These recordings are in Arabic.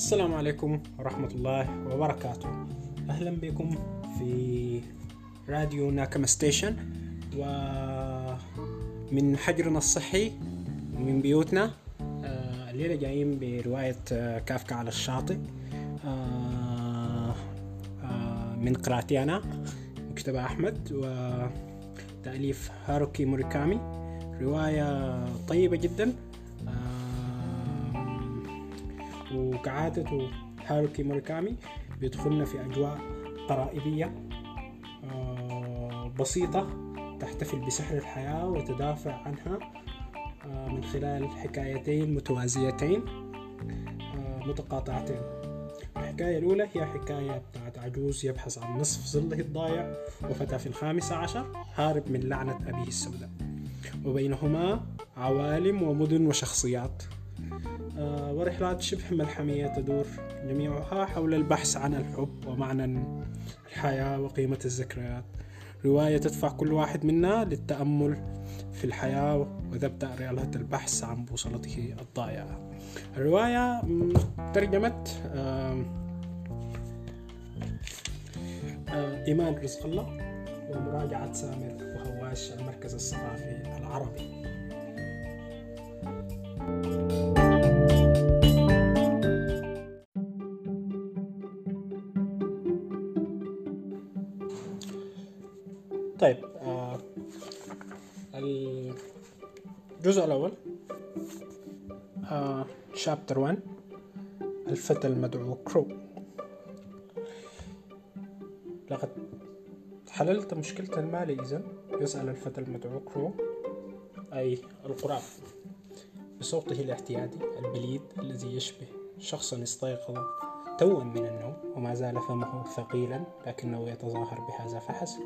السلام عليكم ورحمة الله وبركاته. أهلا بكم في راديو ناكما ستيشن ومن حجرنا الصحي من بيوتنا آه، الليلة جايين برواية آه، كافكا على الشاطئ آه، من قراءتي أنا مكتبة أحمد وتأليف هاروكي موريكامي. رواية طيبة جدا. وكعادة هاروكي موريكامي بيدخلنا في أجواء قرائبية آه، بسيطة تحتفل بسحر الحياة وتدافع عنها آه، من خلال حكايتين متوازيتين آه، متقاطعتين. الحكاية الأولى هي حكاية بتاعت عجوز يبحث عن نصف ظله الضايع وفتى في الخامسة عشر هارب من لعنة أبيه السوداء. وبينهما عوالم ومدن وشخصيات. ورحلات شبه ملحمية تدور جميعها حول البحث عن الحب ومعنى الحياة وقيمة الذكريات. رواية تدفع كل واحد منا للتأمل في الحياة وتبدأ رحلة البحث عن بوصلته الضائعة. الرواية ترجمة آم، آه، إيمان رزق الله ومراجعة سامر وهواش المركز الثقافي العربي. الجزء الأول آه شابتر 1 الفتى المدعو كرو لقد حللت مشكلة المال إذا يسأل الفتى المدعو كرو أي القراب بصوته الاعتيادي البليد الذي يشبه شخصا استيقظ توا من النوم وما زال فمه ثقيلا لكنه يتظاهر بهذا فحسب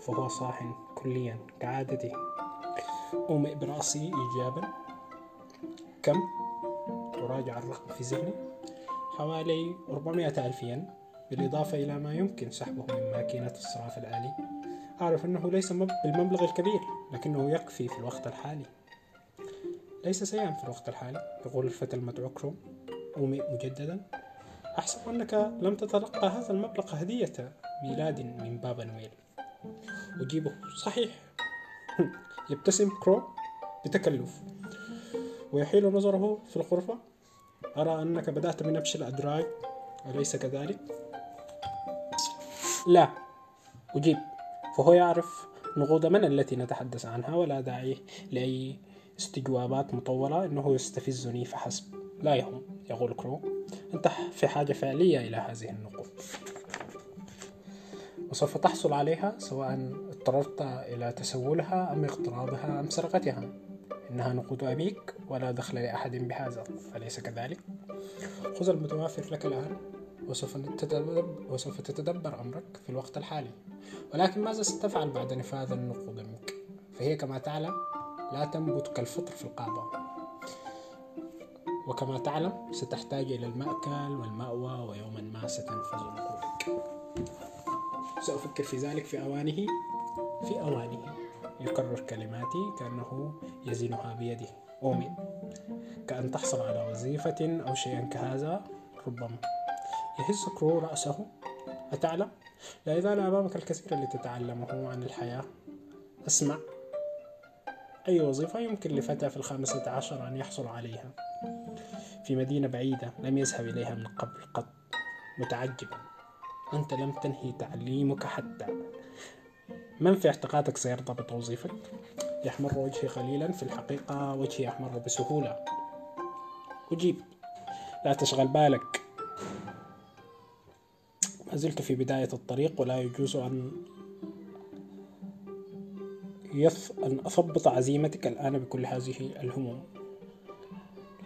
فهو صاح كليا كعادته. أومئ برأسي إيجابا. كم؟ أراجع الرقم في ذهني. حوالي 400 ألف ين بالإضافة إلى ما يمكن سحبه من ماكينة الصراف الآلي أعرف أنه ليس مب- بالمبلغ الكبير لكنه يكفي في الوقت الحالي. ليس سيئا في الوقت الحالي يقول الفتى المدعو كرو. أومئ مجددا. أحسب أنك لم تتلقى هذا المبلغ هدية ميلاد من بابا نويل أجيبه. صحيح. يبتسم كرو بتكلف. ويحيل نظره في الغرفة. أرى أنك بدأت بنبش الأدراج. أليس كذلك؟ لا أجيب. فهو يعرف نقود من التي نتحدث عنها ولا داعي لأي استجوابات مطولة. إنه يستفزني فحسب. لا يهم يقول كرو أنت في حاجة فعلية إلى هذه النقود. وسوف تحصل عليها سواء اضطررت إلى تسولها أم اقتراضها أم سرقتها؟ إنها نقود أبيك ولا دخل لأحد بهذا أليس كذلك؟ خذ المتوافر لك الآن وسوف تتدبر, وسوف تتدبر أمرك في الوقت الحالي. ولكن ماذا ستفعل بعد نفاذ النقود منك؟ فهي كما تعلم لا تنبت كالفطر في القابة وكما تعلم ستحتاج إلى المأكل والمأوى ويوما ما ستنفذ نقودك. سأفكر في ذلك في أوانه. في أوانه يكرر كلماتي كأنه يزنها بيده أومن كأن تحصل على وظيفة أو شيئا كهذا ربما. يهز كرو رأسه. أتعلم؟ لا يزال أمامك الكثير لتتعلمه عن الحياة. أسمع. أي وظيفة يمكن لفتى في الخامسة عشر أن يحصل عليها؟ في مدينة بعيدة لم يذهب إليها من قبل قط. متعجبا. أنت لم تنهي تعليمك حتى. من في اعتقادك سيرضى بتوظيفك؟ يحمر وجهي قليلا في الحقيقة وجهي يحمر بسهولة. أجيب. لا تشغل بالك. ما زلت في بداية الطريق ولا يجوز أن يث... أن أثبط عزيمتك الآن بكل هذه الهموم.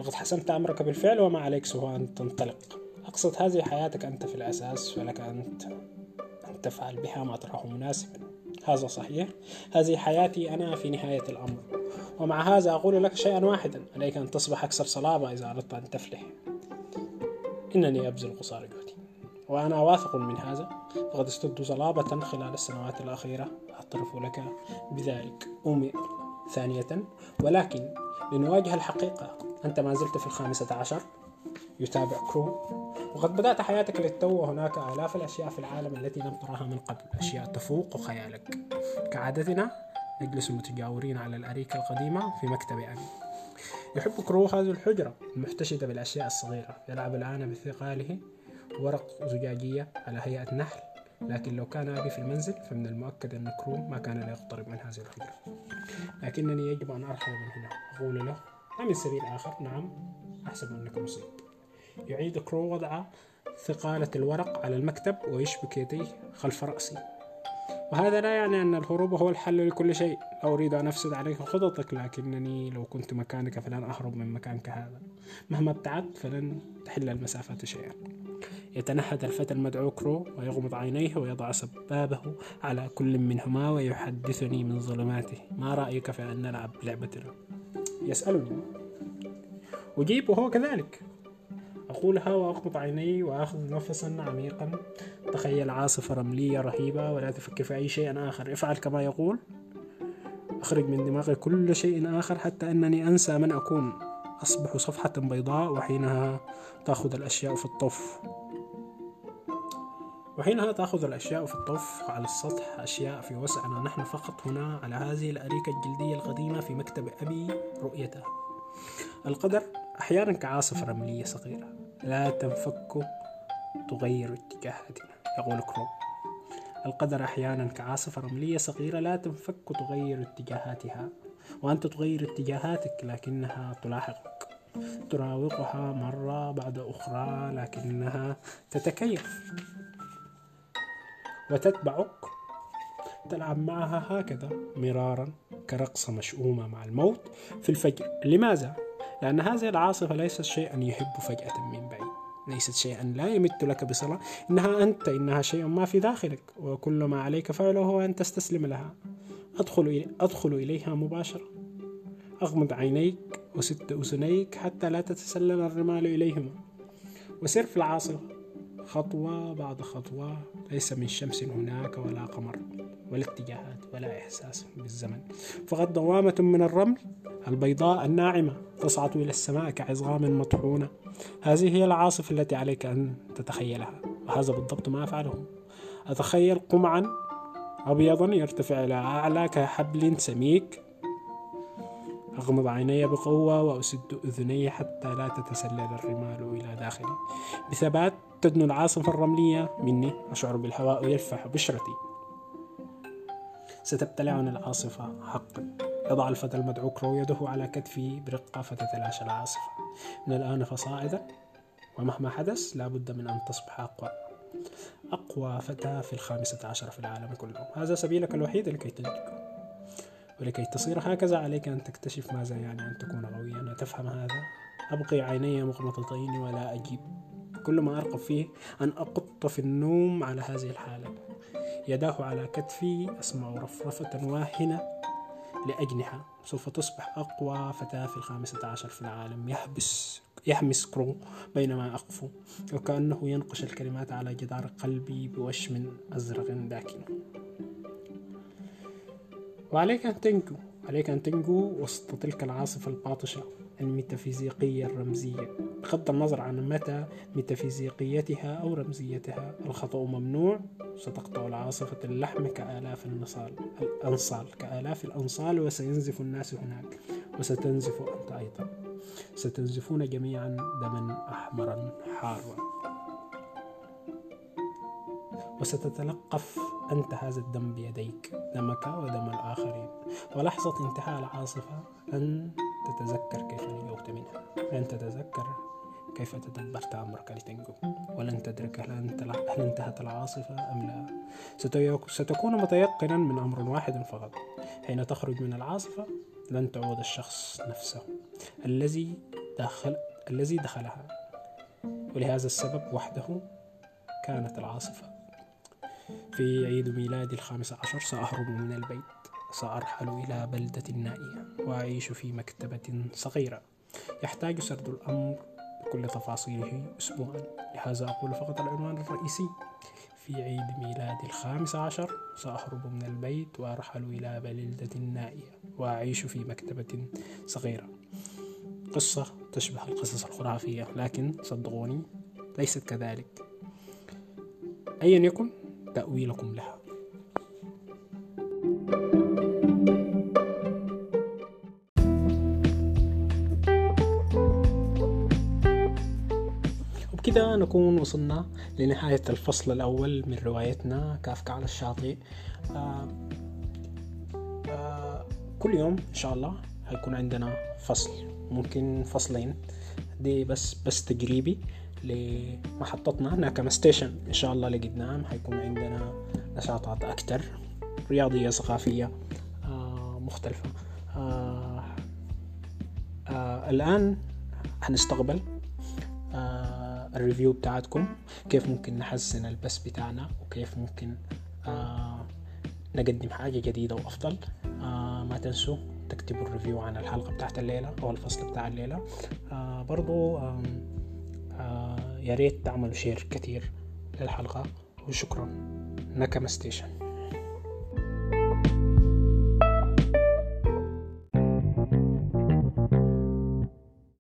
لقد حسمت أمرك بالفعل وما عليك سوى أن تنطلق. أقصد هذه حياتك أنت في الأساس فلك أنت أن تفعل بها ما تراه مناسبا. هذا صحيح. هذه حياتي أنا في نهاية الأمر. ومع هذا أقول لك شيئا واحدا. عليك أن تصبح أكثر صلابة إذا أردت أن تفلح. إنني أبذل قصارى جهدي وأنا واثق من هذا. فقد ازددت صلابة خلال السنوات الأخيرة. أعترف لك بذلك. أمي ثانية. ولكن لنواجه الحقيقة. أنت ما زلت في الخامسة عشر. يتابع كرو وقد بدأت حياتك للتو وهناك آلاف الأشياء في العالم التي لم تراها من قبل. أشياء تفوق خيالك. كعادتنا نجلس متجاورين على الأريكة القديمة في مكتب أبي يحب كرو هذه الحجرة المحتشدة بالأشياء الصغيرة. يلعب الآن بثقاله ورق زجاجية على هيئة نحل. لكن لو كان أبي في المنزل فمن المؤكد أن كرو ما كان ليقترب من هذه الحجرة. لكنني يجب أن أرحل من هنا. أقول له ما من سبيل آخر. نعم أحسب أنك مصيب. يعيد كرو وضع ثقالة الورق على المكتب ويشبك يديه خلف رأسه. وهذا لا يعني أن الهروب هو الحل لكل شيء. لا أريد أن أفسد عليك خططك لكنني لو كنت مكانك فلن أهرب من مكانك هذا. مهما ابتعدت فلن تحل المسافة شيئا. يتنهد الفتى المدعو كرو ويغمض عينيه ويضع سبابه على كل منهما ويحدثني من ظلماته. ما رأيك في أن نلعب لعبتنا يسألني. أجيب وهو كذلك. أقولها وأغمض عيني وأخذ نفسا عميقا. تخيل عاصفة رملية رهيبة ولا تفكر في أي شيء آخر. افعل كما يقول. أخرج من دماغي كل شيء آخر حتى أنني أنسى من أكون. أصبح صفحة بيضاء وحينها تأخذ الأشياء في الطف. وحينها تأخذ الأشياء في الطف. على السطح أشياء في وسعنا. نحن فقط هنا على هذه الأريكة الجلدية القديمة في مكتب أبي رؤيتها القدر أحيانا كعاصفة رملية صغيرة. لا تنفك تغير اتجاهاتنا. يقول كروب القدر أحيانا كعاصفة رملية صغيرة لا تنفك تغير اتجاهاتها. وأنت تغير اتجاهاتك لكنها تلاحقك. تراوغها مرة بعد أخرى لكنها تتكيف. وتتبعك. تلعب معها هكذا مرارا. كرقصة مشؤومة مع الموت في الفجر. لماذا؟ لأن هذه العاصفة ليست شيئا يحب فجأة من بعيد. ليست شيئا لا يمت لك بصلة إنها أنت إنها شيء ما في داخلك. وكل ما عليك فعله هو أن تستسلم لها. أدخل, أدخل إليها مباشرة. أغمض عينيك وسد أذنيك حتى لا تتسلل الرمال إليهما. وسر في العاصفة. خطوة بعد خطوة. ليس من شمس هناك ولا قمر. ولا اتجاهات ولا إحساس بالزمن. فقط دوامة من الرمل البيضاء الناعمة تصعد إلى السماء كعظام مطحونة. هذه هي العاصفة التي عليك أن تتخيلها وهذا بالضبط ما أفعله. أتخيل قمعا أبيضا يرتفع إلى أعلى كحبل سميك. أغمض عيني بقوة وأسد أذني حتى لا تتسلل الرمال إلى داخلي. بثبات تدنو العاصفة الرملية مني أشعر بالهواء يلفح بشرتي. ستبتلعني العاصفة حقا. يضع الفتى المدعو كرو يده على كتفي برقة فتتلاشى العاصفة. من الآن فصاعدا ومهما حدث لابد من أن تصبح أقوى. أقوى فتى في الخامسة عشر في العالم كله. هذا سبيلك الوحيد لكي تنجو ولكي تصير هكذا عليك أن تكتشف ماذا يعني أن تكون قويا وتفهم هذا؟ أبقي عيني مغمضتين ولا أجيب. كل ما أرقب فيه أن أقط في النوم على هذه الحالة. يداه على كتفي أسمع رفرفة واهنة لأجنحة. سوف تصبح أقوى فتاة في الخامسة عشر في العالم. يحبس يحمس كرو بينما أقفو وكأنه ينقش الكلمات على جدار قلبي بوشم أزرق داكن. وعليك أن تنجو. عليك أن تنجو وسط تلك العاصفة الباطشة. الميتافيزيقية الرمزية. بغض النظر عن متى ميتافيزيقيتها أو رمزيتها الخطأ ممنوع. ستقطع العاصفة اللحم كآلاف النصال الأنصال. كآلاف الأنصال وسينزف الناس هناك. وستنزف أنت أيضا. ستنزفون جميعا دما أحمرا حارا وستتلقف أنت هذا الدم بيديك دمك ودم الآخرين. ولحظة انتهاء العاصفة أن تتذكر كيف نجوت منها. لن تتذكر كيف تدبرت أمرك لتنجو. ولن تدرك هل انتهت العاصفة أم لا. ستكون متيقنا من أمر واحد فقط. حين تخرج من العاصفة لن تعود الشخص نفسه. الذي دخل الذي دخلها. ولهذا السبب وحده كانت العاصفة. في عيد ميلادي الخامس عشر سأهرب من البيت. سأرحل إلى بلدة نائية وأعيش في مكتبة صغيرة. يحتاج سرد الأمر بكل تفاصيله أسبوعا. لهذا أقول فقط العنوان الرئيسي. في عيد ميلادي الخامس عشر سأهرب من البيت وأرحل إلى بلدة نائية وأعيش في مكتبة صغيرة. قصة تشبه القصص الخرافية لكن صدقوني ليست كذلك. أيا يكن تأويلكم لها. وبكذا نكون وصلنا لنهاية الفصل الأول من روايتنا كافكا على الشاطئ. آه آه كل يوم إن شاء الله هيكون عندنا فصل ممكن فصلين. دي بس بس تجريبي لمحطتنا. ناكاما station إن شاء الله لقدام هيكون عندنا نشاطات أكتر رياضية ثقافية آه مختلفة. آه آه الآن هنستقبل ال review بتاعتكم كيف ممكن نحسن البث بتاعنا وكيف ممكن آه نقدم حاجة جديدة وأفضل. آه ما تنسوا تكتبوا ال review عن الحلقة بتاعت الليلة أو الفصل بتاع الليلة. آه برضو يا ريت تعملوا share كتير للحلقة وشكرا. ناكاما station